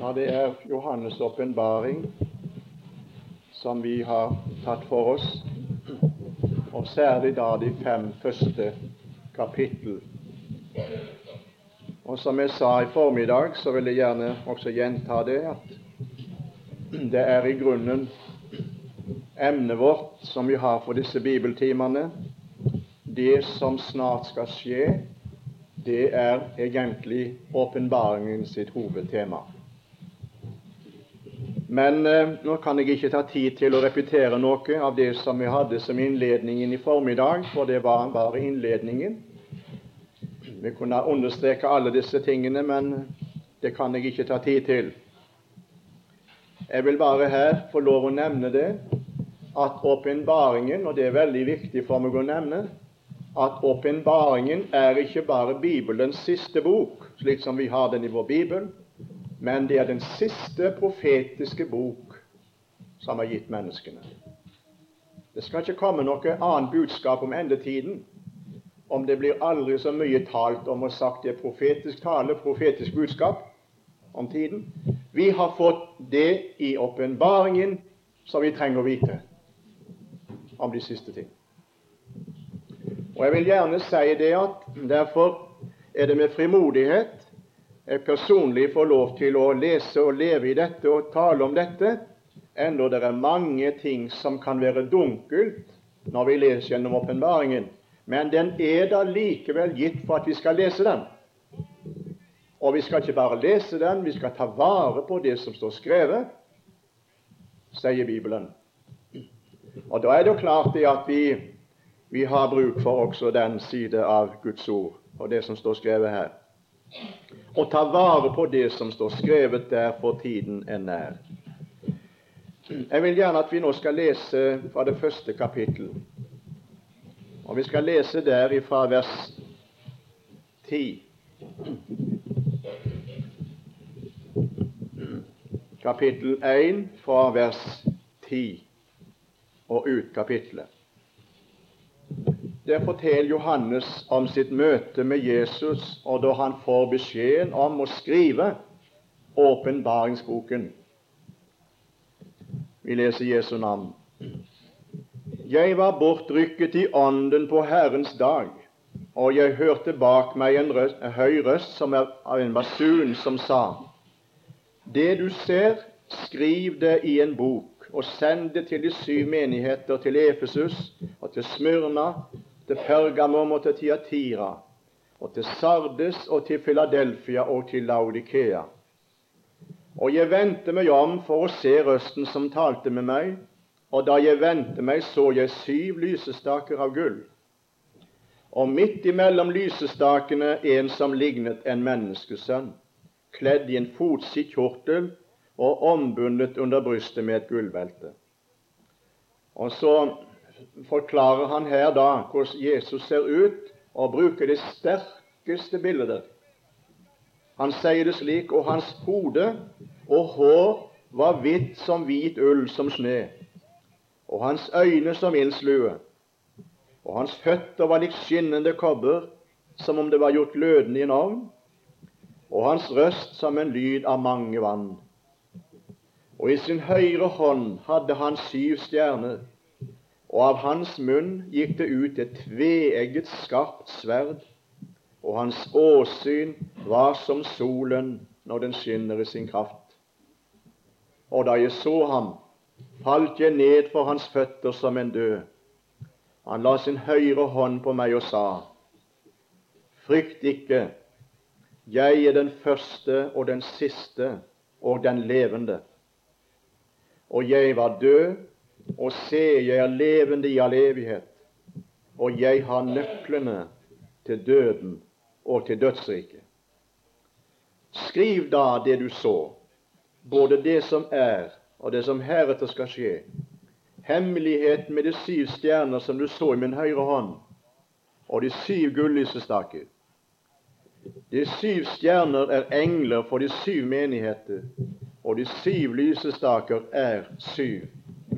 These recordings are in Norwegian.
Ja, det er Johannes' åpenbaring som vi har tatt for oss, og særlig da de fem første kapittel. Og som jeg sa i formiddag, så vil jeg gjerne også gjenta det, at det er i grunnen emnet vårt som vi har for disse bibeltimene. Det som snart skal skje, det er egentlig åpenbaringen sitt hovedtema. Men eh, nå kan jeg ikke ta tid til å repetere noe av det som vi hadde som innledningen i formiddag, for det var bare innledningen. Vi kunne understreke alle disse tingene, men det kan jeg ikke ta tid til. Jeg vil bare her få lov å nevne det, at åpenbaringen, og det er veldig viktig for meg å nevne, at åpenbaringen er ikke bare Bibelens siste bok, slik som vi har den i vår Bibel, men det er den siste profetiske bok som er gitt menneskene. Det skal ikke komme noe annet budskap om endetiden, om det blir aldri så mye talt om og sagt det er profetisk tale, profetisk budskap om tiden. Vi har fått det i åpenbaringen som vi trenger å vite om de siste ting. Og Jeg vil gjerne si det at derfor er det med frimodighet jeg personlig får lov til å lese og leve i dette og tale om dette, enda det er mange ting som kan være dunkelt når vi leser gjennom åpenbaringen. Men den er da likevel gitt for at vi skal lese den. Og vi skal ikke bare lese den, vi skal ta vare på det som står skrevet, sier Bibelen. Og da er det jo klart det at vi, vi har bruk for også den side av Guds ord og det som står skrevet her og ta vare på det som står skrevet der, for tiden er nær. Jeg vil gjerne at vi nå skal lese fra det første kapittel. Og vi skal lese der ifra vers 10. Kapittel 1 fra vers 10 og ut kapittelet. Der forteller Johannes om sitt møte med Jesus, og da han får beskjeden om å skrive åpenbaringsboken. Vi leser Jesu navn. Jeg var bortrykket i ånden på Herrens dag, og jeg hørte bak meg en, røst, en høy røst som er av en basun, som sa:" Det du ser, skriv det i en bok, og send det til de syv menigheter, til Efesus og til Smyrna til Pergamum og til Tiatira, og til Sardes og til Filadelfia og til Laudikea. Og jeg vendte meg om for å se røsten som talte med meg, og da jeg vendte meg, så jeg syv lysestaker av gull. Og midt imellom lysestakene en som lignet en menneskesønn, kledd i en fotsid kjortel og ombundet under brystet med et gullbelte. Og så forklarer han her da hvordan Jesus ser ut, og bruker det sterkeste bildet. Han sier det slik Og hans hode og hår var hvitt som hvit ull som sne, og hans øyne som ildslue, og hans føtter var lik skinnende kobber, som om det var gjort glødende i en ovn, og hans røst som en lyd av mange vann. Og i sin høyre hånd hadde han syv stjerner, og av hans munn gikk det ut et tveegget, skarpt sverd, og hans åsyn var som solen når den skinner i sin kraft. Og da jeg så ham, falt jeg ned for hans føtter som en død. Han la sin høyre hånd på meg og sa, Frykt ikke, jeg er den første og den siste og den levende. Og jeg var død, og se, jeg er levende i all evighet, og jeg har nøklene til døden og til dødsriket. Skriv da det du så, både det som er, og det som heretter skal skje. Hemmeligheten med de syv stjerner som du så i min høyre hånd, og de syv gullysestaker. De syv stjerner er engler for de syv menigheter, og de syv lysestaker er syv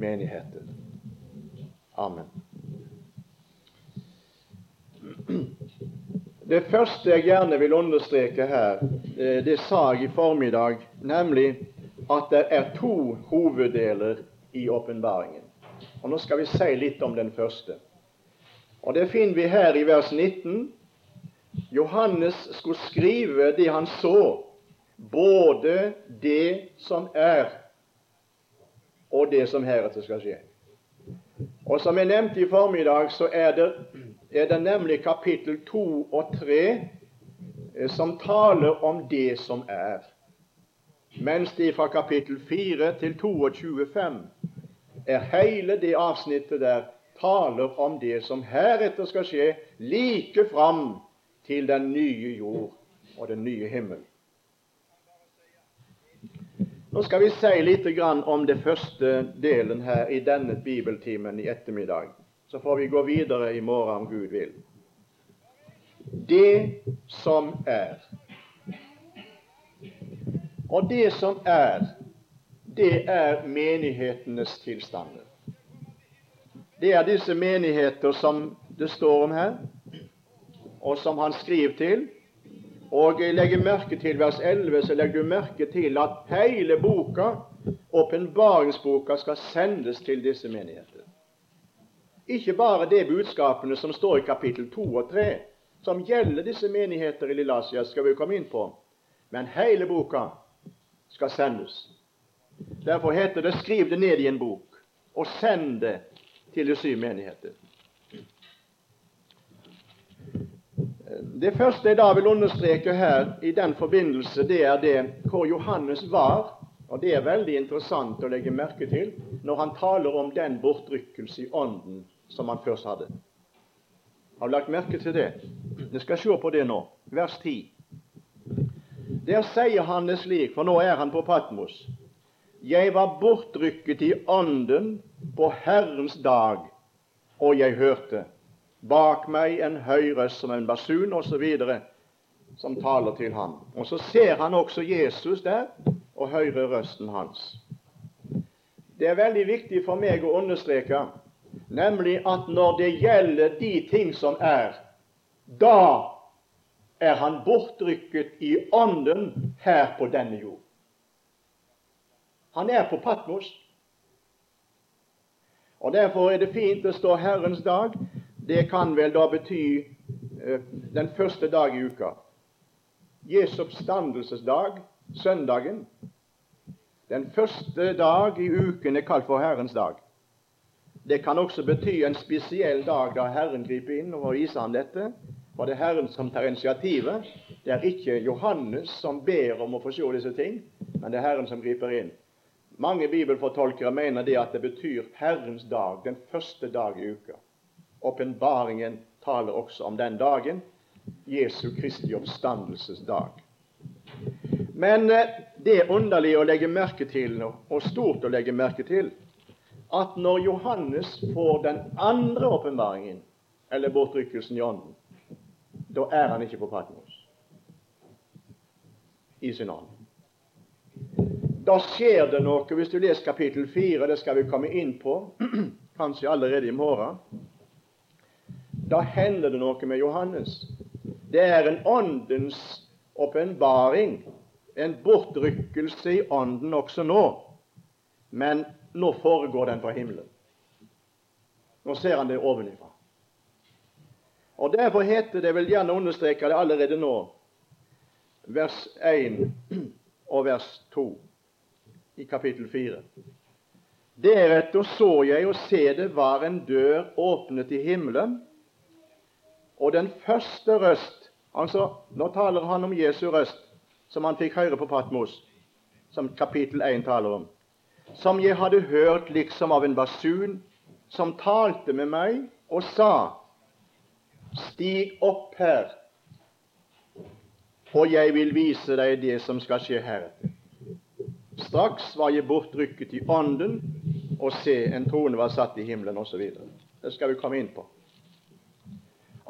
menigheter. Amen. Det første jeg gjerne vil understreke her, eh, det sa jeg i formiddag, nemlig at det er to hoveddeler i åpenbaringen. Og Nå skal vi si litt om den første. Og Det finner vi her i vers 19. Johannes skulle skrive det han så, både det som er, og det som heretter skal skje. Og Som jeg nevnte i formiddag, så er det, er det nemlig kapittel 2 og 3 eh, som taler om det som er, mens det fra kapittel 4 til 22.5 er hele det avsnittet der taler om det som heretter skal skje, like fram til den nye jord og den nye himmel. Nå skal vi si litt om det første delen her i denne bibeltimen i ettermiddag. Så får vi gå videre i morgen om Gud vil. Det som er. Og det som er, det er menighetenes tilstander. Det er disse menigheter som det står om her, og som han skriver til. Og jeg legger merke til vers 11, så legger du merke til at hele boka, åpenbaringsboka, skal sendes til disse menigheter. Ikke bare de budskapene som står i kapittel 2 og 3, som gjelder disse menigheter i Lillasia, skal vi komme inn på, men hele boka skal sendes. Derfor heter det 'skriv det ned i en bok', og send det til de syv menigheter. Det første jeg da vil understreke her i den forbindelse, det er det hvor Johannes var. Og Det er veldig interessant å legge merke til når han taler om den bortrykkelse i ånden som han først hadde. Har du lagt merke til det? Vi skal se på det nå. Vers 10. Der sier han det slik, for nå er han på Patmos. Jeg var bortrykket i ånden på Herrens dag, og jeg hørte bak meg en høy røst som en basun osv. som taler til ham. Og så ser han også Jesus der og hører røsten hans. Det er veldig viktig for meg å understreke nemlig at når det gjelder de ting som er, da er han bortrykket i ånden her på denne jord. Han er på Patmos. Og Derfor er det fint å stå Herrens dag. Det kan vel da bety eh, den første dag i uka. Jesu oppstandelsesdag, søndagen. Den første dag i uken er kalt for Herrens dag. Det kan også bety en spesiell dag da Herren griper inn og viser ham dette. For det er Herren som tar initiativet. Det er ikke Johannes som ber om å få se disse ting, men det er Herren som griper inn. Mange bibelfortolkere mener det at det betyr Herrens dag, den første dag i uka. Åpenbaringen taler også om den dagen, Jesu Kristi oppstandelsesdag. Men eh, det er underlig å legge merke til, og stort å legge merke til, at når Johannes får den andre åpenbaringen, eller bortrykkelsen i ånden, da er han ikke på Patmos i sin ånd da skjer det noe. Hvis du leser kapittel 4, det skal vi komme inn på, kanskje allerede i morgen. Da hender det noe med Johannes. Det er en åndens åpenbaring, en bortrykkelse i ånden også nå. Men nå foregår den fra himmelen. Nå ser han det ovenifra. Og Derfor heter det, vel gjerne understreke det allerede nå, vers 1 og vers 2 i kapittel 4. Deretter så jeg, og se det var en dør åpnet i himmelen, og den første røst altså Nå taler han om Jesu røst, som han fikk høre på Patmos, som kapittel 1 taler om. Som jeg hadde hørt liksom av en basun, som talte med meg og sa:" Stig opp her, og jeg vil vise deg det som skal skje heretter. Straks var jeg bortrykket i ånden, og se, en trone var satt i himmelen, osv. Det skal vi komme inn på.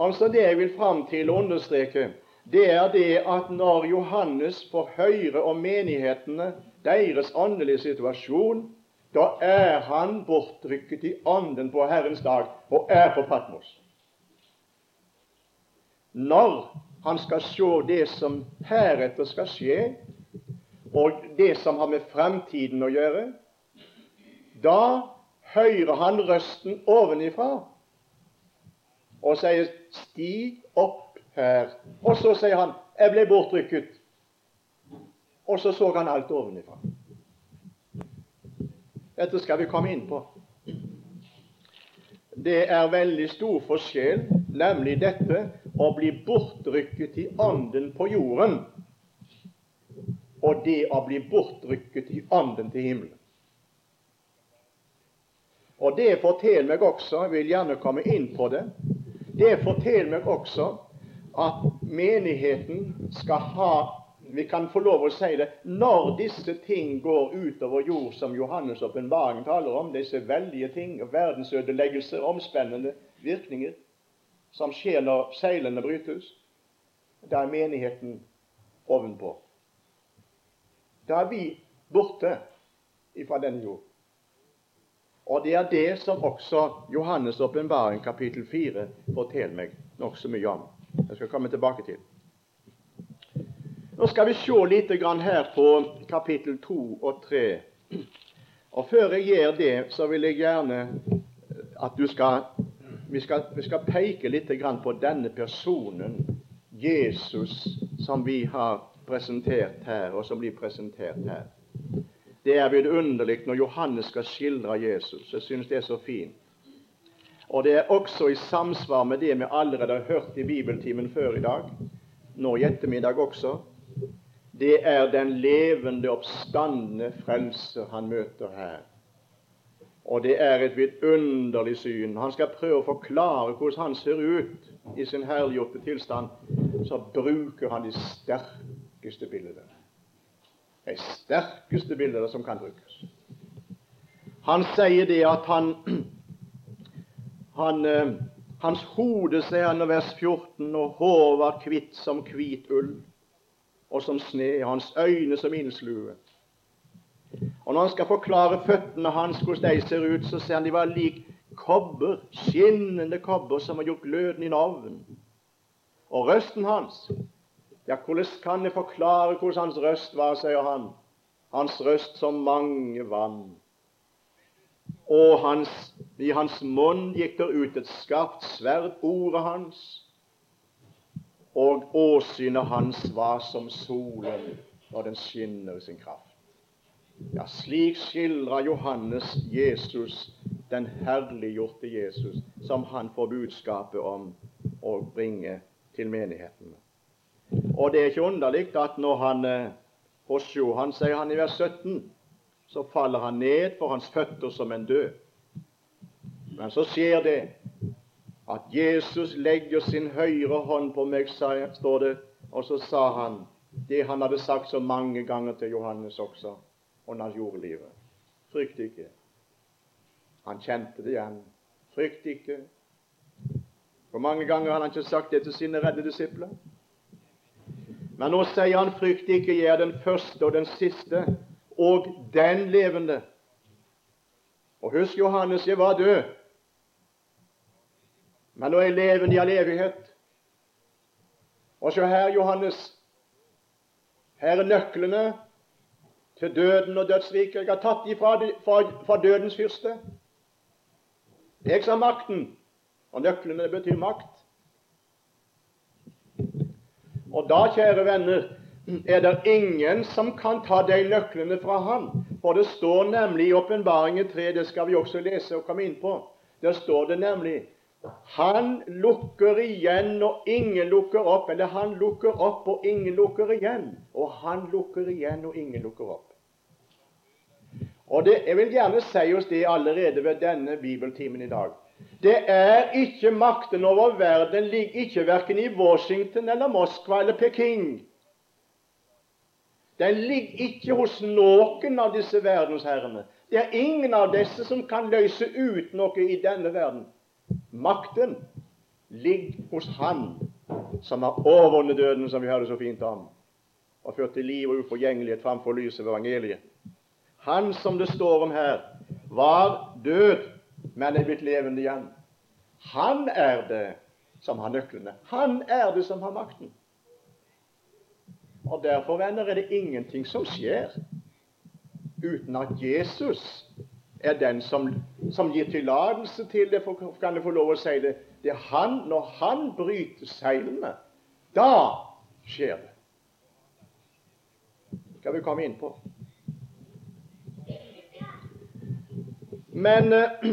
Altså Det jeg vil fram til å understreke, det er det at når Johannes får høre om menighetene, deres åndelige situasjon, da er han bortrykket i ånden på Herrens dag og er på Patmos. Når han skal se det som heretter skal skje, og det som har med fremtiden å gjøre, da hører han røsten ovenifra og sier 'Stig opp her'. Og så sier han 'Jeg ble bortrykket'. Og så så han alt ovenifra. Dette skal vi komme inn på. Det er veldig stor forskjell, nemlig dette å bli bortrykket i ånden på jorden og det å bli bortrykket i ånden til himmelen. Og det forteller meg også, jeg vil gjerne komme inn på det, det forteller meg også at menigheten skal ha vi kan få lov å si det når disse ting går utover jord, som Johannes' åpenbaring taler om, disse veldige ting, verdensødeleggelser, omspennende virkninger, som skjer når seilene brytes, da er menigheten ovenpå. Da er vi borte ifra denne jord. Og det er det som også Johannes' åpenbaring kapittel 4 forteller meg nokså mye om. Jeg skal komme tilbake til. Nå skal vi se litt her på kapittel 2 og 3. Og Før jeg gjør det, så vil jeg gjerne at skal vi skal, vi skal peke litt på denne personen, Jesus, som vi har presentert her, og som blir presentert her. Det er vidunderlig når Johannes skal skildre Jesus. Jeg synes det er så fint. Og det er også i samsvar med det vi allerede har hørt i bibeltimen før i dag, nå i ettermiddag også. Det er den levende, oppstandende frelser han møter her. Og det er et vidunderlig syn. Han skal prøve å forklare hvordan han ser ut i sin herliggjorte tilstand. Så bruker han de sterkeste bildene de sterkeste bildene som kan brukes. Han sier det at han, han eh, Hans hode, sier han i vers 14, og hår var hvitt som hvit ull, og som sne, hans øyne som ildslue. Og når han skal forklare føttene hans, hvordan de ser ut, så ser han de var lik kobber, skinnende kobber som har gjort gløden i ovn. Og røsten hans ja, hvordan kan jeg forklare hvordan hans røst var, sier han. Hans røst som mange vann. Og hans, i hans munn gikk der ut et skarpt sverd, ordet hans. Og åsynet hans var som solen når den skinner i sin kraft. Ja, slik skildrer Johannes Jesus, den herliggjorte Jesus, som han får budskapet om å bringe til menigheten. Og det er ikke underlig at når han eh, hos Johan sier han i vers 17, så faller han ned for hans føtter som en død. Men så skjer det at Jesus legger sin høyre hånd på meg, står det, og så sa han det han hadde sagt så mange ganger til Johannes også under jordlivet. Frykt ikke. Han kjente det igjen. Frykt ikke. Hvor mange ganger har han ikke sagt det til sine redde disipler? Men nå sier han frykt ikke, jeg er den første og den siste og den levende. Og husk, Johannes, jeg var død, men nå er jeg levende i all evighet. Og se her, Johannes, her er nøklene til døden og dødsriket. Jeg har tatt de fra, fra, fra dødens fyrste. Jeg har makten, og nøklene betyr makt. Og da, kjære venner, er det ingen som kan ta de nøklene fra han. For det står nemlig i Åpenbaringen 3, det skal vi også lese og komme inn på, der står det nemlig han lukker igjen, og ingen lukker opp. Eller han lukker opp, og ingen lukker igjen. Og han lukker igjen, og ingen lukker opp. Og det, Jeg vil gjerne si oss det allerede ved denne bibeltimen i dag. Det er ikke makten over verden ligger ikke verken i Washington eller Moskva eller Peking. Den ligger ikke hos noen av disse verdensherrene. Det er ingen av disse som kan løse ut noe i denne verden. Makten ligger hos Han som har overvunnet døden, som vi hørte så fint om, og ført til liv og uforgjengelighet framfor lyset ved evangeliet. Han som det står om her, var død men er blitt levende igjen. Han er det som har nøklene. Han er det som har makten. Og Derfor venner, er det ingenting som skjer uten at Jesus er den som, som gir tillatelse til det. For, kan jeg få lov å si det? det er han, Når han bryter seilene, da skjer det. skal vi komme inn på. Men eh,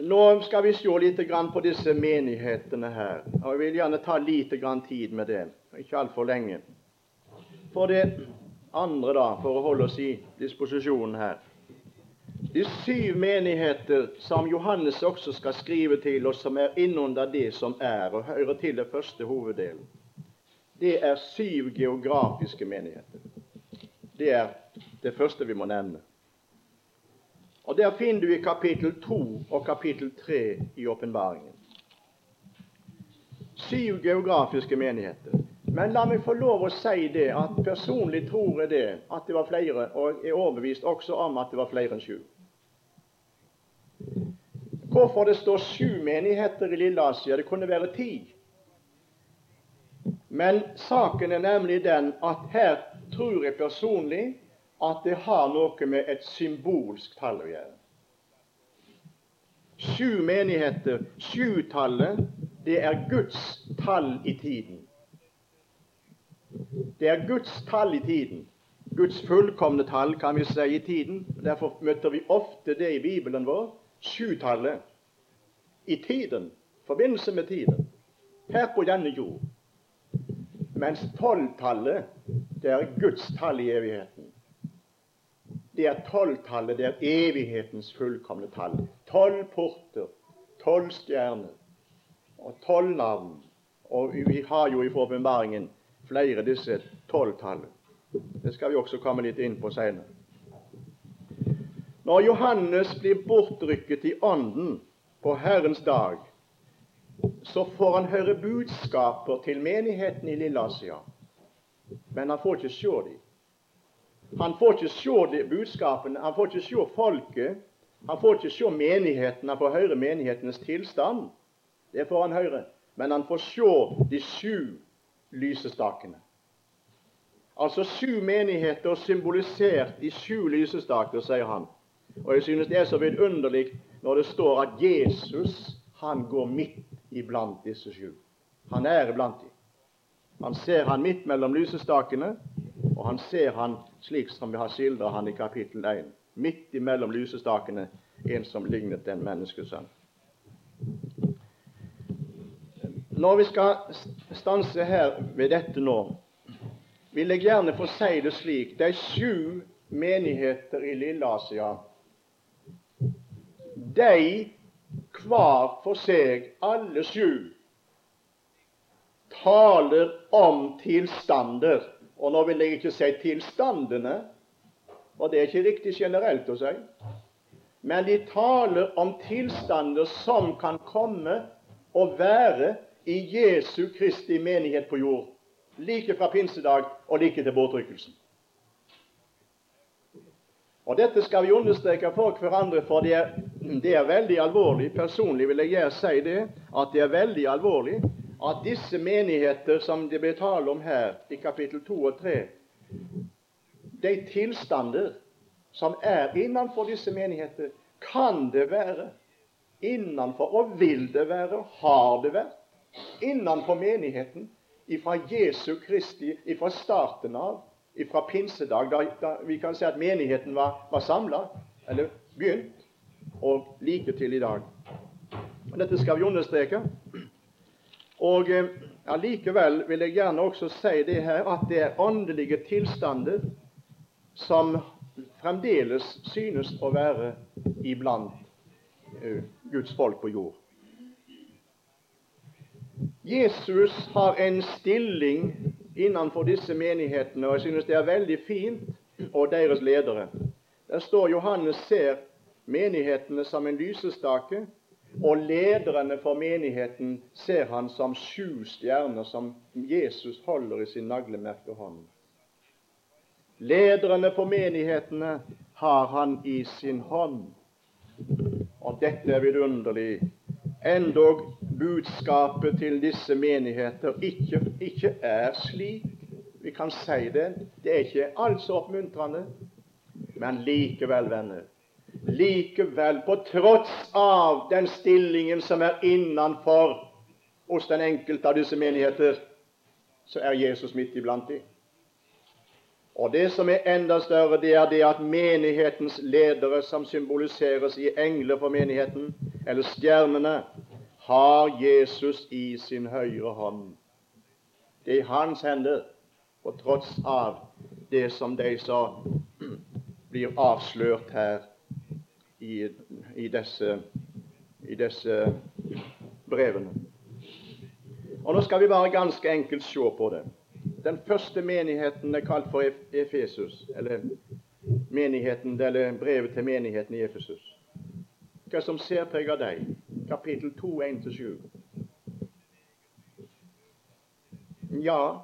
nå skal vi se litt på disse menighetene her. og Jeg vil gjerne ta litt tid med det, ikke altfor lenge. For det andre, da, for å holde oss i disposisjonen her De syv menigheter som Johannes også skal skrive til, og som er innunder det som er, og hører til den første hoveddelen, det er syv geografiske menigheter. Det er det første vi må nevne. Og Der finner du i kapittel 2 og kapittel 3 i åpenbaringen. Syv geografiske menigheter. Men la meg få lov å si det at personlig tror jeg det at det var flere, og er overbevist også om at det var flere enn sju. Hvorfor det står sju menigheter i Lille-Asia? Det kunne være ti. Men saken er nemlig den at her tror jeg personlig at det har noe med et symbolsk tall å gjøre. Sju menigheter, sjutallet, det er Guds tall i tiden. Det er Guds tall i tiden. Guds fullkomne tall, kan vi si, i tiden. Derfor møter vi ofte det i Bibelen vår. Sjutallet i tiden. Forbindelse med tiden. Her på denne jord. Mens tolvtallet, det er Guds tall i evigheten. Det er tolvtallet, det er evighetens fullkomne tall. Tolv porter, tolv stjerner og tolv navn. Og vi har jo i åpenbaringen flere disse tolvtallene. Det skal vi også komme litt inn på senere. Når Johannes blir bortrykket i ånden på Herrens dag, så får han høre budskaper til menigheten i Lilleasia. Men han får ikke se dem. Han får ikke se budskapene, han får ikke se folket. Han får ikke se menigheten, han får høre menighetens tilstand. Det får han høre. Men han får se de sju lysestakene. Altså sju menigheter symbolisert i sju lysestaker, sier han. Og jeg synes det er så vidunderlig når det står at Jesus han går midt iblant disse sju. Han er iblant dem. Han ser han midt mellom lysestakene, og han ser han slik som vi har skildret han i kapittel 1. Midt imellom lysestakene en som lignet en menneskesønn. Når vi skal stanse her ved dette nå, vil jeg gjerne få si det slik De sju menigheter i Lilleasia, de hver for seg, alle sju, taler om tilstander. Og nå vil jeg ikke si tilstandene, og det er ikke riktig generelt å si. Men de taler om tilstander som kan komme og være i Jesu Kristi menighet på jord, like fra pinsedag og like til båtrykkelsen. Og Dette skal vi understreke for hverandre, for det er, det er veldig alvorlig. Personlig vil jeg si det, at det er veldig alvorlig at disse menigheter som det blir tale om her i kapittel 2 og 3, de tilstander som er innenfor disse menigheter, kan det være innenfor, og vil det være, har det vært, innenfor menigheten ifra Jesu Kristi, ifra starten av, ifra pinsedag, da, da, vi kan si at menigheten var, var samla, eller begynt, og like til i dag. Dette skal vi understreke. Og Allikevel ja, vil jeg gjerne også si det her at det er åndelige tilstander som fremdeles synes å være iblant uh, Guds folk på jord. Jesus har en stilling innenfor disse menighetene, og jeg synes det er veldig fint, og deres ledere. Der står Johannes ser menighetene som en lysestake, og lederne for menigheten ser han som sju stjerner som Jesus holder i sin naglemerke hånd. Lederne for menighetene har han i sin hånd. Og dette er vidunderlig endog budskapet til disse menigheter ikke, ikke er slik. Vi kan si det. Det er ikke alt så oppmuntrende. Men likevel, venner, likevel, på tross av den stillingen som er innenfor hos den enkelte av disse menigheter, så er Jesus midt iblant dem. Og det som er enda større, det er det at menighetens ledere, som symboliseres i engler for menigheten, eller stjernene, har Jesus i sin høyre hånd. Det er i hans hender, på tross av det som de så blir avslørt her i, i, disse, i disse brevene. Og Nå skal vi bare ganske enkelt se på det. Den første menigheten er kalt for Efesus, eller menigheten, eller brevet til menigheten i Efesus. Hva som særpreger deg? Kapittel 2, 1-7. Ja,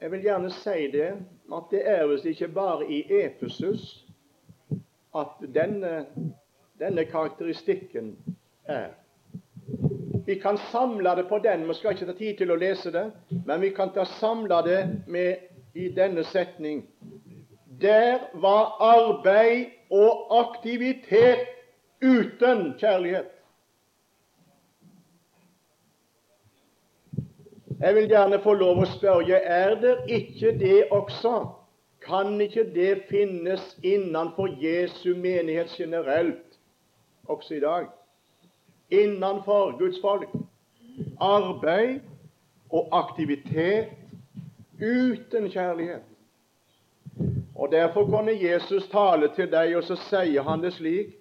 jeg vil gjerne si det, at det er visst ikke bare i Efesus at denne, denne karakteristikken er. Vi kan samle det på den. Vi skal ikke ta tid til å lese det, men vi kan ta samle det med i denne setning. Der var arbeid og aktivitet uten kjærlighet. Jeg vil gjerne få lov å spørre er det ikke det også? Kan ikke det finnes innenfor Jesu menighet generelt også i dag? innenfor Guds folk. Arbeid og aktivitet uten kjærlighet. Og Derfor kunne Jesus tale til deg, og så sier han det slik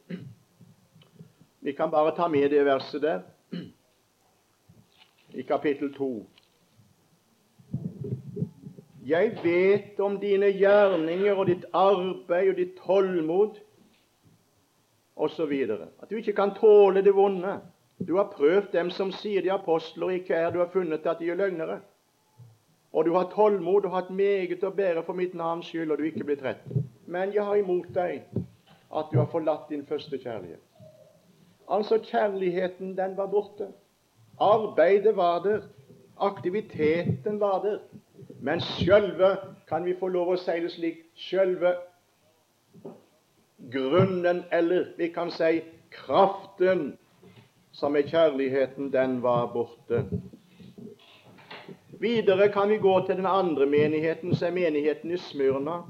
Vi kan bare ta med det verset der, i kapittel 2. Jeg vet om dine gjerninger og ditt arbeid og ditt tålmod osv. At du ikke kan tåle det vonde. Du har prøvd dem som sier de apostler ikke er. Du har funnet at de er løgnere. Og du har tålmod og hatt meget å bære for mitt navns skyld, og du ikke blitt rett. Men jeg har imot deg at du har forlatt din første kjærlighet. Altså, kjærligheten, den var borte. Arbeidet var der. Aktiviteten var der. Men sjølve, kan vi få lov å si det slik, sjølve grunnen, eller vi kan si kraften, som er kjærligheten, den var borte. Videre kan vi gå til den andre menigheten, som er menigheten i Smyrna,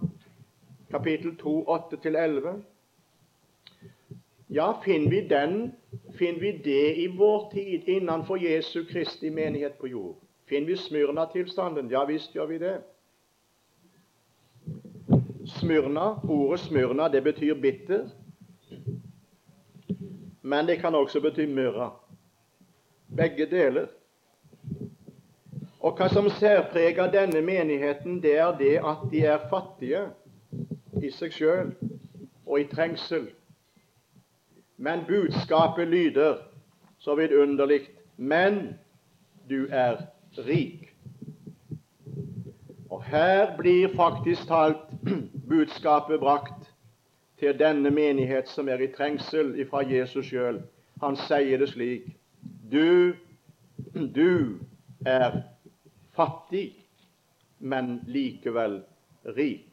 kapittel 2, 8-11. Ja, finner vi den, finner vi det i vår tid innenfor Jesu Kristi menighet på jord? Finner vi Smyrna-tilstanden? Ja visst gjør vi det. Smyrna, Ordet smyrna det betyr bitter, men det kan også bety myrra. Begge deler. Og Hva som særpreger denne menigheten, det er det at de er fattige i seg sjøl og i trengsel. Men budskapet lyder så vidunderlig Men du er rik. Og her blir faktisk talt budskapet brakt til denne menighet som er i trengsel ifra Jesus sjøl. Han sier det slik Du, du er fattig, men likevel rik.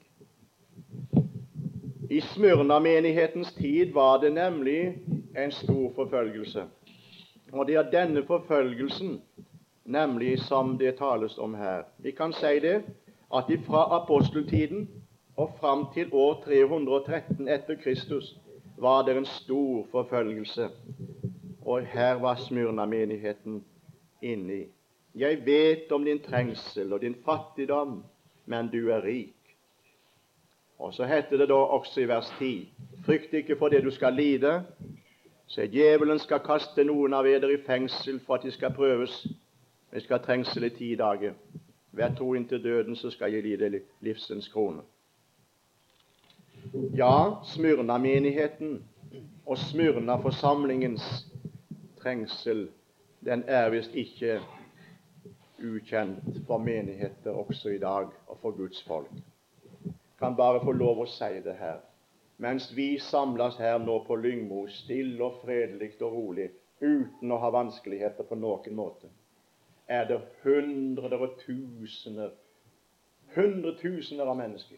I Smyrna-menighetens tid var det nemlig en stor forfølgelse. Og det er denne forfølgelsen nemlig som det tales om her. Vi kan si det at fra aposteltiden og fram til år 313 etter Kristus var det en stor forfølgelse. Og her var Smyrna-menigheten inni. Jeg vet om din trengsel og din fattigdom, men du er rik. Og så heter det da også i vers 10.: Frykt ikke for det du skal lide. Se, djevelen skal kaste noen av eder i fengsel for at de skal prøves. Vi skal ha trengsel i ti dager. Vær tro inntil døden, så skal jeg lide livsens krone. Ja, Smyrna-menigheten og Smyrna-forsamlingens trengsel, den er visst ikke ukjent for menigheter også i dag, og for Guds folk. Kan bare få lov å si det her. Mens vi samles her nå på Lyngmo, stille og fredelig og rolig, uten å ha vanskeligheter på noen måte er det hundrer og tusener, hundretusener av mennesker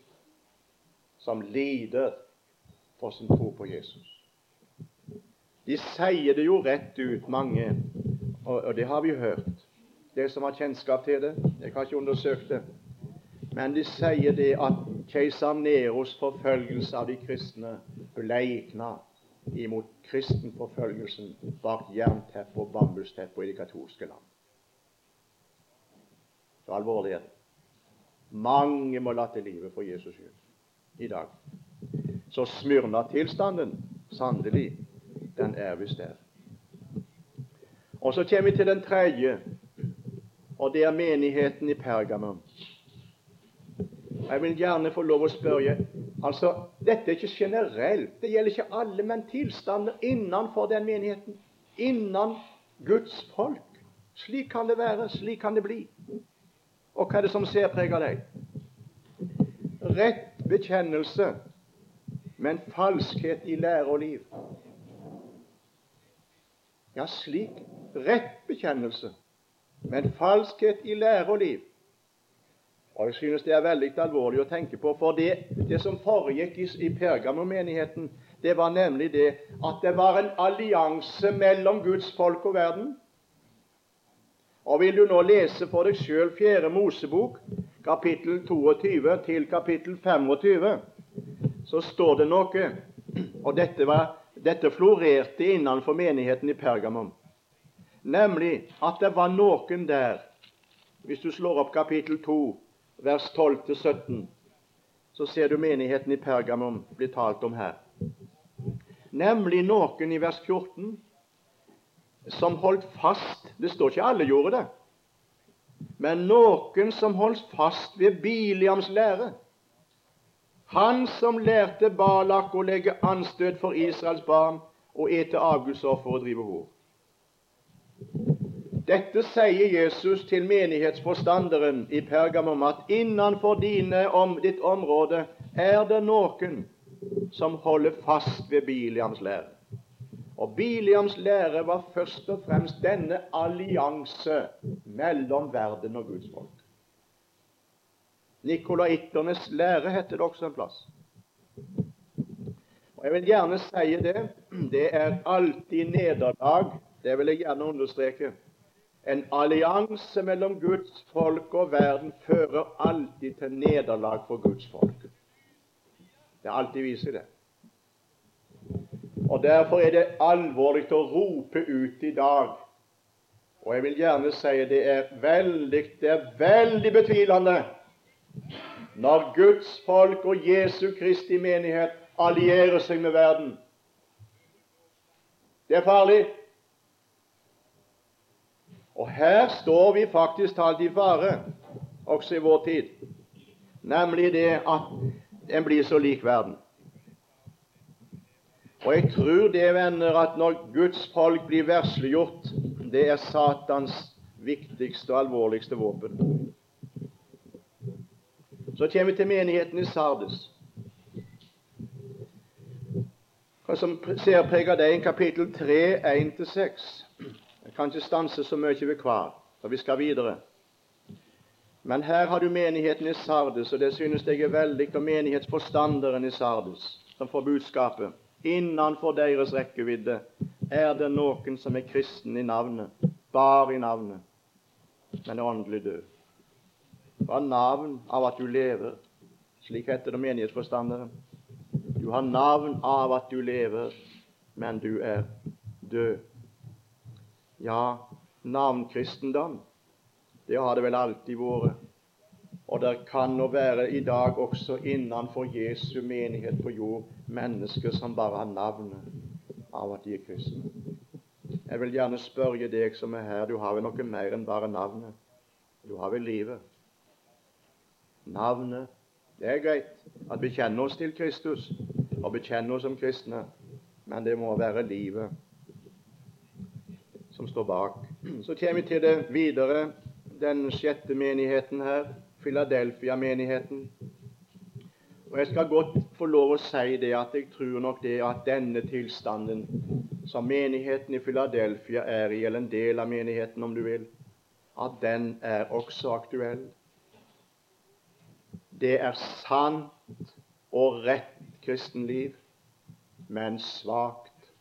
som lider for sin tro på Jesus. De sier det jo rett ut, mange, og, det har vi hørt. Det som har kjennskap til det. Jeg har ikke undersøkt det. Men de sier det at keiser Neros forfølgelse av de kristne bleikna imot kristenforfølgelsen bak jernteppe og bambusteppe i de katolske land. Så alvorlig er det. Mange må la livet for Jesus skyld i dag. Så Smyrna-tilstanden, sannelig, den er visst der. Og så kommer vi til den tredje, og det er menigheten i Pergamon. Jeg vil gjerne få lov å spørre altså, Dette er ikke generelt, det gjelder ikke alle, men tilstander innenfor den menigheten. Innan Guds folk. Slik kan det være, slik kan det bli. Og hva er det som særpreger deg? Rett bekjennelse, men falskhet i lære og liv. Ja, slik rett bekjennelse, men falskhet i lære og liv. Og Jeg synes det er veldig alvorlig å tenke på, for det, det som foregikk i, i Pergamon-menigheten, det var nemlig det at det var en allianse mellom Guds folk og verden. Og Vil du nå lese for deg sjøl Fjerde Mosebok, kapittel 22 til kapittel 25, så står det noe. Og dette, var, dette florerte innenfor menigheten i Pergamon. Nemlig at det var noen der Hvis du slår opp kapittel 2 vers 12-17, så ser du menigheten i Pergamon bli talt om her. Nemlig noen i vers 14 som holdt fast Det står ikke alle gjorde det. Men noen som holdt fast ved Biliams lære. Han som lærte Balak å legge anstøt for Israels barn og ete avgudsoffer og drive hor. Dette sier Jesus til menighetsforstanderen i Pergamum, at innenfor dine, om, ditt område er det noen som holder fast ved Biliams lære. Og Biliams lære var først og fremst denne allianse mellom verden og Guds folk. Nikolaiternes lære heter det også en plass. Og Jeg vil gjerne si det. Det er alltid nederlag. Det vil jeg gjerne understreke. En allianse mellom Guds folk og verden fører alltid til nederlag for Guds folk. Det er alltid vist seg det. Og Derfor er det alvorlig å rope ut i dag. Og jeg vil gjerne si det er veldig, det er veldig betvilende når Guds folk og Jesu Kristi menighet allierer seg med verden. Det er farlig. Og her står vi faktisk talt i fare, også i vår tid, nemlig det at en blir så lik verden. Og jeg tror det, venner, at når Guds folk blir versliggjort, det er Satans viktigste og alvorligste våpen. Så kommer vi til menigheten i Sardes. Hva som ser deg i kapittel 3, 1-6. Jeg kan ikke stanse så mye ved hver, for vi skal videre. Men her har du menigheten i Sardes, og det synes jeg er veldig, og menighetsforstanderen i Sardes, som får budskapet. Innenfor deres rekkevidde er det noen som er kristen i navnet, bare i navnet, men er åndelig død. Du har navn av at du lever. Slik heter det menighetsforstanderen. Du har navn av at du lever, men du er død. Ja, navnkristendom, det har det vel alltid vært. Og det kan nå være i dag også innenfor Jesu menighet på jord mennesker som bare har navnet av at de er kristne. Jeg vil gjerne spørre deg som er her, du har vel noe mer enn bare navnet? Du har vel livet? Navnet Det er greit at vi kjenner oss til Kristus og bekjenner oss som kristne, men det må være livet som står bak. Så kommer vi til det videre, den sjette menigheten her, Filadelfia-menigheten. Og Jeg skal godt få lov å si det at jeg tror nok det at denne tilstanden som menigheten i Philadelphia er i, eller en del av menigheten om du vil, at den er også aktuell. det er sant og rett kristenliv, men svakt.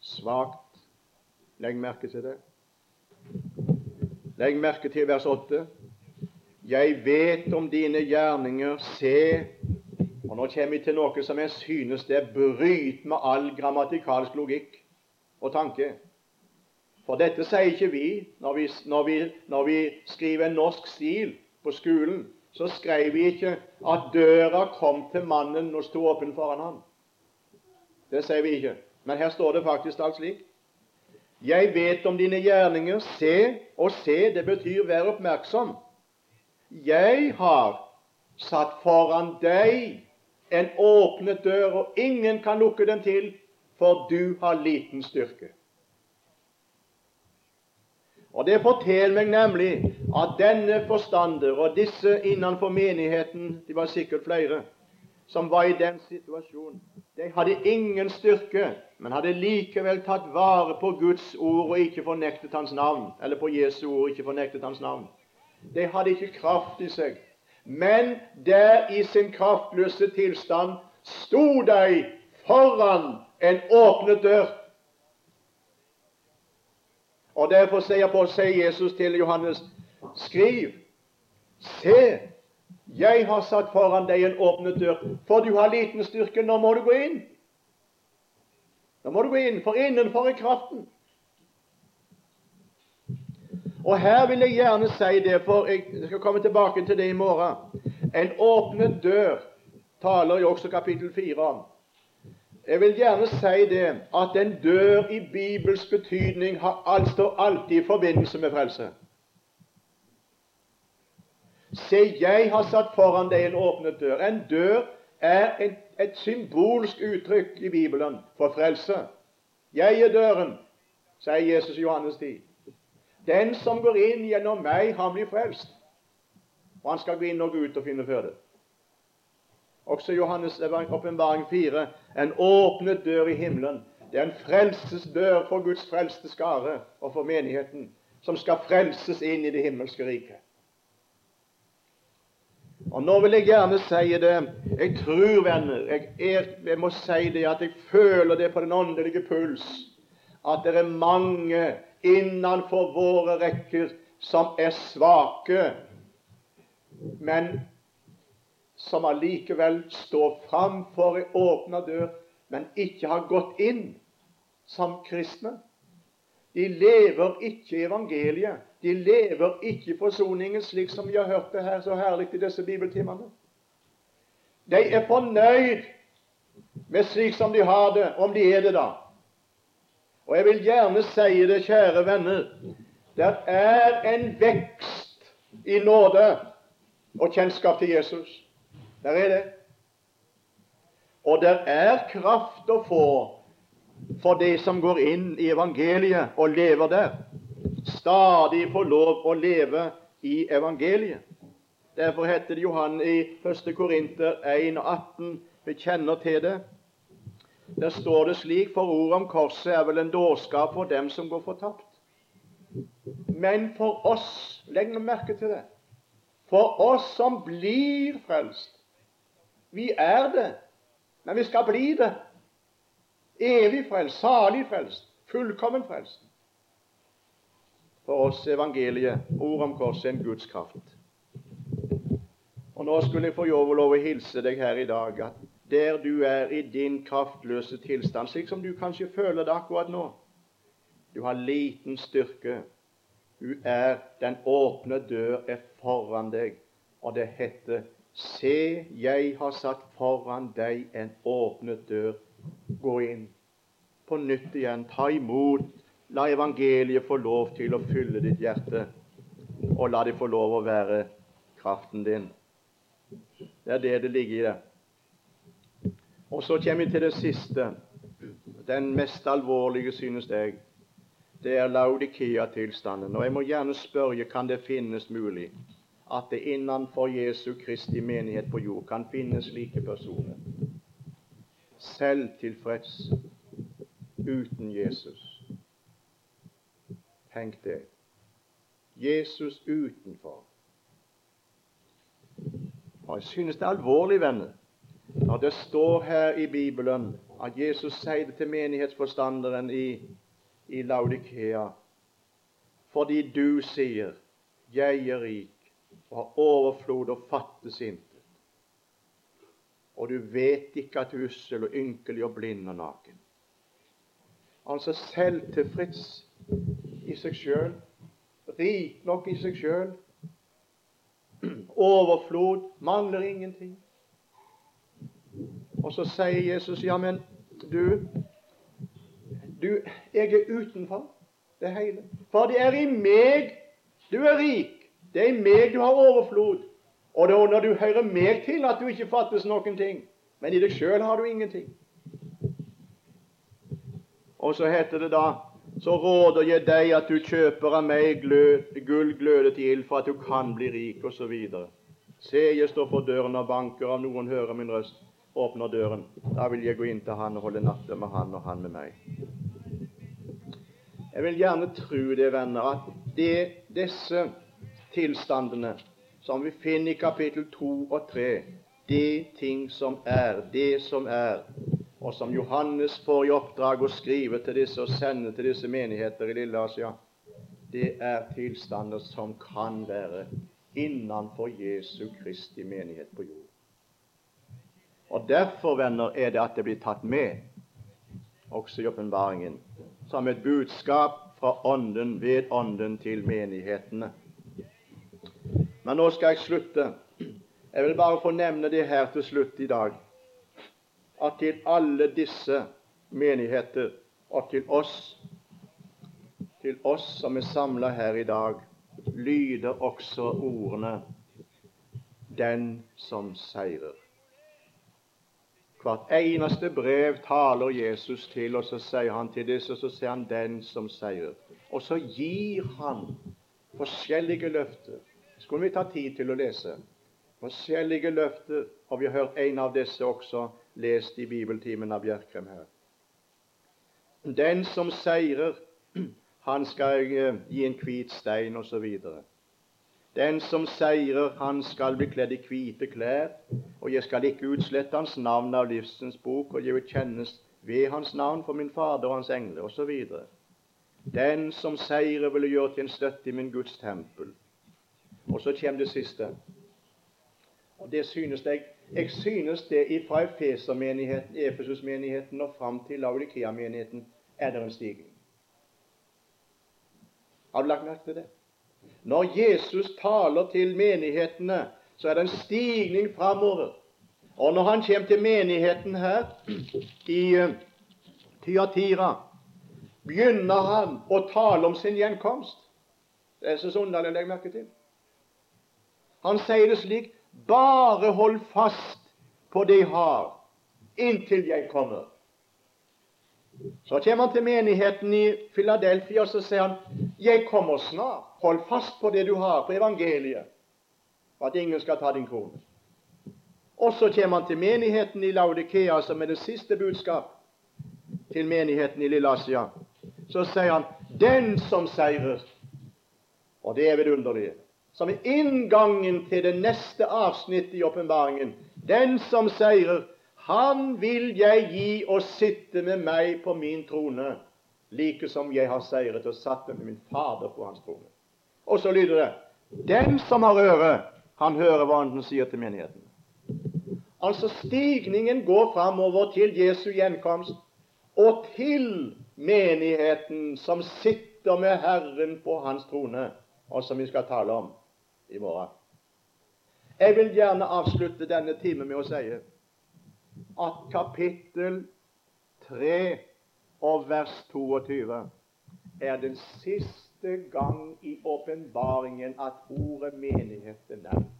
Svakt. Legg merke til det. Legg merke til vers 8. Jeg vet om dine gjerninger, se Og nå kommer vi til noe som jeg synes det bryter med all grammatikalsk logikk og tanke. For dette sier ikke vi når vi, når vi, når vi skriver en norsk stil på skolen. Så skrev vi ikke at døra kom til mannen og sto åpen foran ham. Det sier vi ikke. Men her står det faktisk alt slik. Jeg vet om dine gjerninger. Se og se, det betyr vær oppmerksom. Jeg har satt foran deg en åpnet dør, og ingen kan lukke den til, for du har liten styrke. Og Det forteller meg nemlig at denne forstander og disse innenfor menigheten, de var sikkert flere, som var i den situasjonen, de hadde ingen styrke, men hadde likevel tatt vare på Guds ord og ikke fornektet Hans navn, eller på Jesu ord og ikke fornektet Hans navn. De hadde ikke kraft i seg. Men der i sin kraftløse tilstand sto de foran en åpnet dør. Og Derfor sier, på, sier Jesus til Johannes, skriv, se, jeg har satt foran deg en åpnet dør, for du har liten styrke. Nå må du gå inn. Nå må du gå inn, for innenfor er kraften. Og her vil jeg gjerne si det, for jeg skal komme tilbake til det i morgen. En åpnet dør taler jo også kapittel 4 om. Jeg vil gjerne si det at en dør i Bibels betydning har altså alltid i forbindelse med frelse. Se, jeg har satt foran deg en åpnet dør. En dør er en, et symbolsk uttrykk i Bibelen for frelse. Jeg er døren, sier Jesus i Johannes 10. Den som går inn gjennom meg, han blir frelst. Og han skal gå inn og gå ut og finne føde. Også Johannes åpenbaring 4 en åpnet dør i himmelen. Det er en frelsesdør for Guds frelste skare og for menigheten, som skal frelses inn i det himmelske riket. Og Nå vil jeg gjerne si det Jeg tror, venner, jeg, er, jeg må si det at jeg føler det på den åndelige puls, at det er mange innenfor våre rekker som er svake, men som allikevel står framfor ei åpna dør, men ikke har gått inn som kristne. De lever ikke i evangeliet. De lever ikke i forsoningen, slik som vi har hørt det her så herlig i disse bibeltimene. De er fornøyd med slik som de har det, om de er det, da. Og jeg vil gjerne si det, kjære venner, det er en vekst i nåde og kjennskap til Jesus. Der er det. Og det er kraft å få for de som går inn i evangeliet og lever der. Stadig få lov å leve i evangeliet. Derfor heter det Johan i 1. Korinter 1 og 18. Vi kjenner til det. Der står det slik, for ordet om korset er vel en dårskap for dem som går fortapt. Men for oss Legg nå merke til det. For oss som blir frelst. Vi er det, men vi skal bli det. Evig frelst, salig frelst, fullkommen frelst. For oss evangeliet, ordet om korset, en Guds kraft. Og Nå skulle jeg få lov å hilse deg her i dag at der du er i din kraftløse tilstand, slik som du kanskje føler det akkurat nå. Du har liten styrke. Du er Den åpne dør er foran deg, og det heter Se, jeg har satt foran deg en åpnet dør. Gå inn. På nytt igjen. Ta imot. La evangeliet få lov til å fylle ditt hjerte, og la det få lov å være kraften din. Det er det det ligger i det. Og så kommer vi til det siste. Den mest alvorlige, synes jeg. Det er Laudikea-tilstanden. Og jeg må gjerne spørre kan det finnes mulig at det innenfor Jesu Kristi menighet på jord kan finnes slike personer. Selvtilfreds uten Jesus. Tenk det. Jesus utenfor. Og Jeg synes det er alvorlig, venner, når det står her i Bibelen at Jesus sier det til menighetsforstanderen i, i Laudikea fordi du sier 'Jeg er rik og har overflod og fattes intet', og du vet ikke at du er ussel og ynkelig og blind og naken. Altså selvtilfreds i seg sjøl, rik nok i seg sjøl, overflod, mangler ingenting. Og så sier Jesus, ja, men du, du Jeg er utenfor det hele. For det er i meg du er rik. Det er i meg du har overflod. Og det er når du hører meg til at du ikke fattes noen ting. Men i deg sjøl har du ingenting. Og så heter det da så råder jeg deg at du kjøper av meg glød, gull glødet i ild for at du kan bli rik, osv. Se, jeg står for døren og banker, om noen hører min røst, åpner døren. Da vil jeg gå inn til han og holde natta med han og han med meg. Jeg vil gjerne tro det, venner, at det, disse tilstandene som vi finner i kapittel 2 og 3, de ting som er, det som er, og som Johannes får i oppdrag å skrive til disse og sende til disse menigheter i Lille-Asia, det er tilstander som kan være innenfor Jesu Kristi menighet på jord. Og Derfor, venner, er det at det blir tatt med også i åpenbaringen som et budskap fra Ånden ved Ånden til menighetene. Men nå skal jeg slutte. Jeg vil bare få nevne det her til slutt i dag at til alle disse menigheter og til oss, til oss som er samla her i dag, lyder også ordene 'Den som seirer'. Hvert eneste brev taler Jesus til, og så sier han til disse, og så sier han 'den som seier'. Og så gir han forskjellige løfter. Skulle vi ta tid til å lese forskjellige løfter, og vi har hørt en av disse også lest i bibeltimen av Bjerkrem her. Den som seirer, han skal gi en hvit stein, osv. Den som seirer, han skal bli kledd i hvite klær, og jeg skal ikke utslette hans navn av livsens bok, og jeg vil kjennes ved hans navn for min Fader og hans engler, osv. Den som seirer, vil gjøre til en støtte i min Guds tempel. Og så kommer det siste. Og det synes jeg jeg synes det fra Efesermenigheten, Efesusmenigheten og fram til Laudikea-menigheten er det en stigning. Har du lagt merke til det? Når Jesus taler til menighetene, så er det en stigning framover. Og når han kommer til menigheten her i uh, Tyatira, begynner han å tale om sin gjenkomst. Det er så underlig å legge merke til. Han sier det slik bare hold fast på det jeg har, inntil jeg kommer. Så kommer han til menigheten i Philadelphia og så sier han, 'Jeg kommer snart. Hold fast på det du har, på evangeliet, for at ingen skal ta din krone.' Og så kommer han til menigheten i Laudikea, som er det siste budskap til menigheten i Lillasia. Så sier han, 'Den som seirer' Og det er vidunderlig. som er inngangen til det neste avsnittet i åpenbaringen. Den som seirer, han vil jeg gi å sitte med meg på min trone, like som jeg har seiret og satt med min Fader på hans trone. Og så lyder det Den som har øre, han hører hva han sier til menigheten. Altså stigningen går framover til Jesu gjenkomst og til menigheten som sitter med Herren på hans trone, og som vi skal tale om i morgen. Jeg vil gjerne avslutte denne timen med å si at kapittel 3 og vers 22 er den siste gang i åpenbaringen at ordet menighet er nevnt.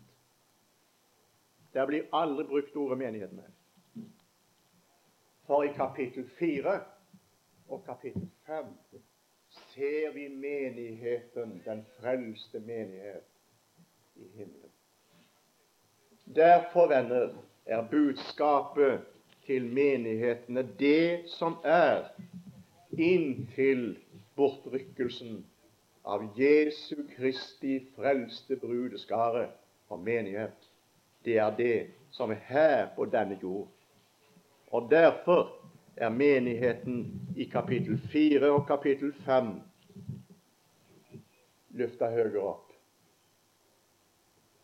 Der blir aldri brukt ordet menighet med. For i kapittel 4 og kapittel 5 ser vi menigheten, den frelste menighet, i himmelen. Derfor, venner, er budskapet til menighetene det som er inntil bortrykkelsen av Jesu Kristi frelste brudeskare og menighet. det er det som er her på denne jord. Og derfor er menigheten i kapittel 4 og kapittel 5 løfta høyere opp.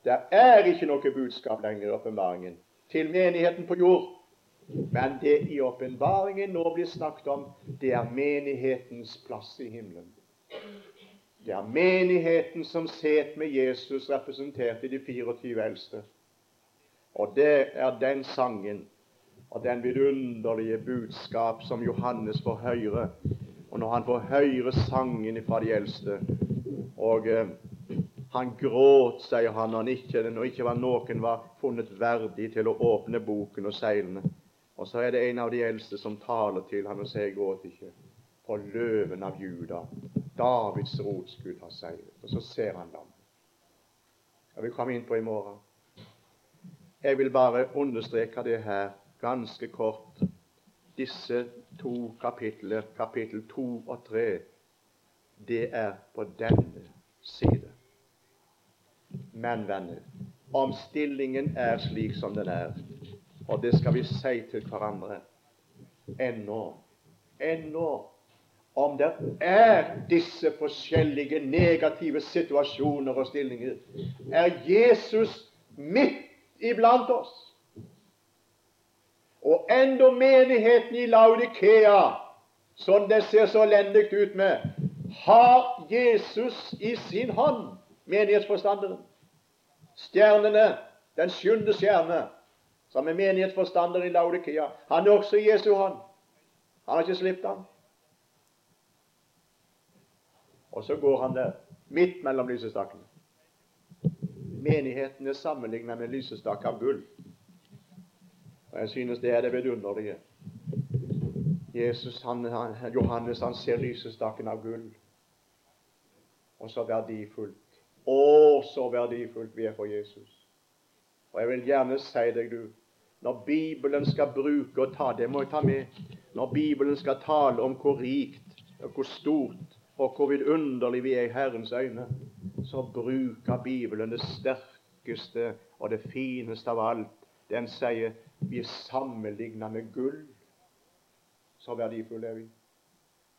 Det er ikke noe budskap lenger i åpenbaringen til menigheten på jord. Men det i åpenbaringen nå blir snakket om, det er menighetens plass i himmelen. Det er menigheten som set med Jesus representert i de 24 eldste. Og det er den sangen og den vidunderlige budskap som Johannes får høre. Og når han får høre sangen fra de eldste og eh, han gråt, sier han, når, han ikke, når ikke var noen var funnet verdig til å åpne boken og seilene. Og så er det en av de eldste som taler til ham og sier, 'Gråt ikke', for løven av Juda, Davids rotskudd, har seiret. Og så ser han lam. Jeg vil komme inn på i morgen. Jeg vil bare understreke det her ganske kort. Disse to kapitler, kapittel to og tre, det er på denne side. Men, venner, omstillingen er slik som den er, og det skal vi si til hverandre ennå, ennå om det er disse forskjellige negative situasjoner og stillinger, er Jesus midt iblant oss. Og enda menigheten i Laudikea, som det ser så elendig ut med, har Jesus i sin hånd, menighetsforstanderen. Stjernene, den sjuende stjerne, som er menighetsforstander i Laudikea, han er også i Jesu hånd. Han har ikke sluppet ham. Og så går han der, midt mellom lysestakene. Menigheten er sammenlignet med lysestak av gull. Og Jeg synes det er det vidunderlige. Jesus, han, han, Johannes han ser lysestaken av gull. Og så verdifullt å, så verdifullt vi er for Jesus. Og jeg vil gjerne si deg, du, når Bibelen skal bruke og ta Det må jeg ta med. Når Bibelen skal tale om hvor rikt og hvor stort og hvor vidunderlig vi er i Herrens øyne, så bruker Bibelen det sterkeste og det fineste av alt. Den sier vi er sammenlignet med gull. Så verdifulle er vi.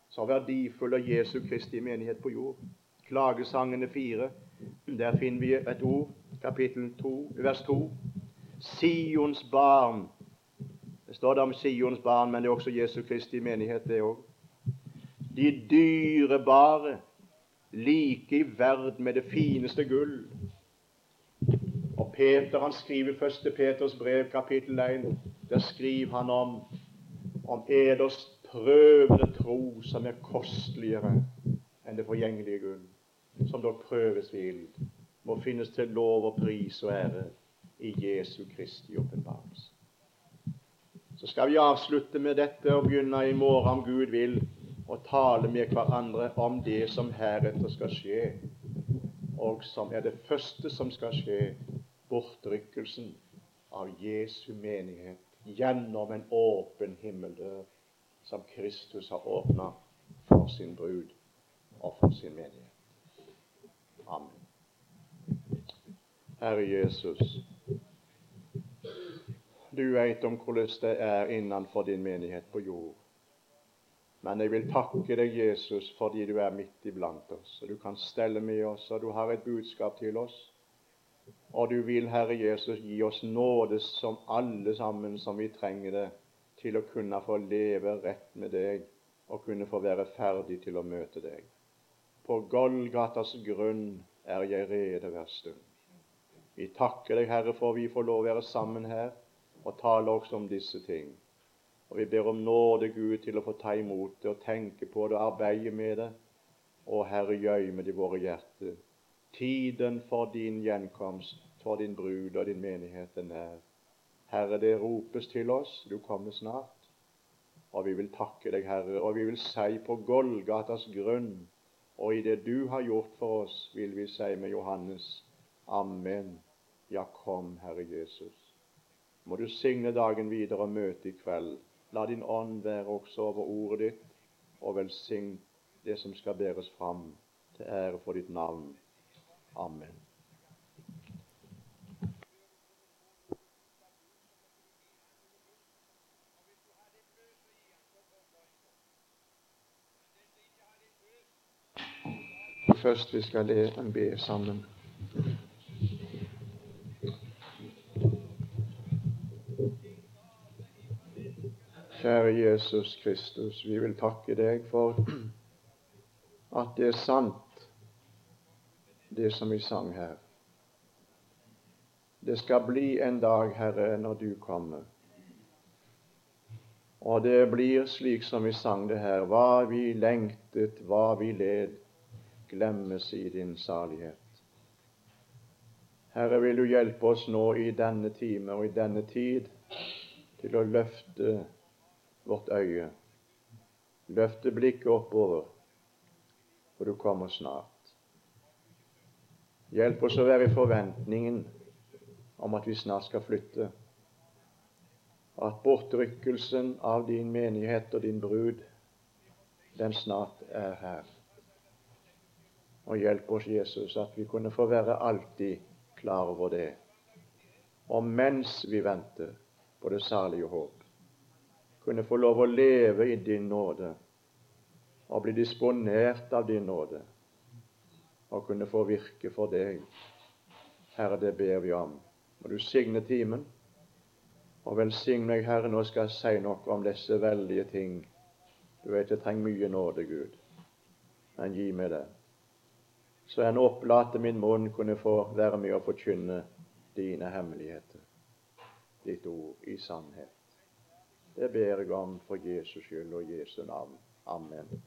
Så verdifull er Jesu Kristi menighet på jord. Klagesangene fire. Der finner vi et ord, kapittel 2, vers 2. Sions barn. Det står det om Sions barn, men det er også Jesu Kristi menighet, det òg. De dyrebare, like i verd med det fineste gull. Og Peter han skriver i 1. Peters brev, kapittel 1. Der skriver han om om eders prøvede tro som er kosteligere enn det forgjengelige gull som dere prøves vil, må finnes til lov og pris og ære i Jesu Kristi åpenbarelse. Så skal vi avslutte med dette og begynne i morgen, om Gud vil, å tale med hverandre om det som heretter skal skje, og som er det første som skal skje, bortrykkelsen av Jesu menighet gjennom en åpen himmeldør som Kristus har åpna for sin brud og for sin menighet. Amen. Herre Jesus, du veit om hvordan det er innenfor din menighet på jord. Men jeg vil takke deg, Jesus, fordi du er midt iblant oss. og Du kan stelle med oss, og du har et budskap til oss. Og du vil, Herre Jesus, gi oss nåde som alle sammen som vi trenger det, til å kunne få leve rett med deg og kunne få være ferdig til å møte deg. På Golgatas grunn er jeg rede hver stund. Vi takker deg, Herre, for vi får lov å være sammen her og tale også om disse ting. Og vi ber om nåde, Gud, til å få ta imot det og tenke på det og arbeide med det. Og Herre, gjøyme det i våre hjerter. Tiden for din gjenkomst, for din brud og din menighet er. Herre, det ropes til oss, du kommer snart. Og vi vil takke deg, Herre, og vi vil si på Golgatas grunn og i det du har gjort for oss, vil vi si med Johannes Amen. Ja, kom, Herre Jesus. Må du signe dagen videre og møte i kveld. La din ånd være også over ordet ditt, og velsign det som skal bæres fram, til ære for ditt navn. Amen. Først vi skal le, en be sammen. Kjære Jesus Kristus, vi vil takke deg for at det er sant, det som vi sang her. Det skal bli en dag, Herre, når du kommer. Og det blir slik som vi sang det her, hva vi lengtet, hva vi led, glemmes i din salighet. Herre, vil du hjelpe oss nå i denne time og i denne tid til å løfte vårt øye. Løfte blikket oppover, for du kommer snart. Hjelp oss å være i forventningen om at vi snart skal flytte. At bortrykkelsen av din menighet og din brud, den snart er her. Og hjelp oss, Jesus, at vi kunne få være alltid klar over det. Og mens vi venter på det salige håp, kunne få lov å leve i din nåde og bli disponert av din nåde og kunne få virke for deg. Herre, det ber vi om. Må du signe timen, og velsign meg, Herre, nå skal jeg si noe om disse veldige ting. Du vet jeg trenger mye nåde, Gud, men gi meg det. Så en opplate min munn kunne få være med å forkynne dine hemmeligheter, ditt ord i sannhet. Det ber jeg om for Jesus skyld og Jesu navn. Amen.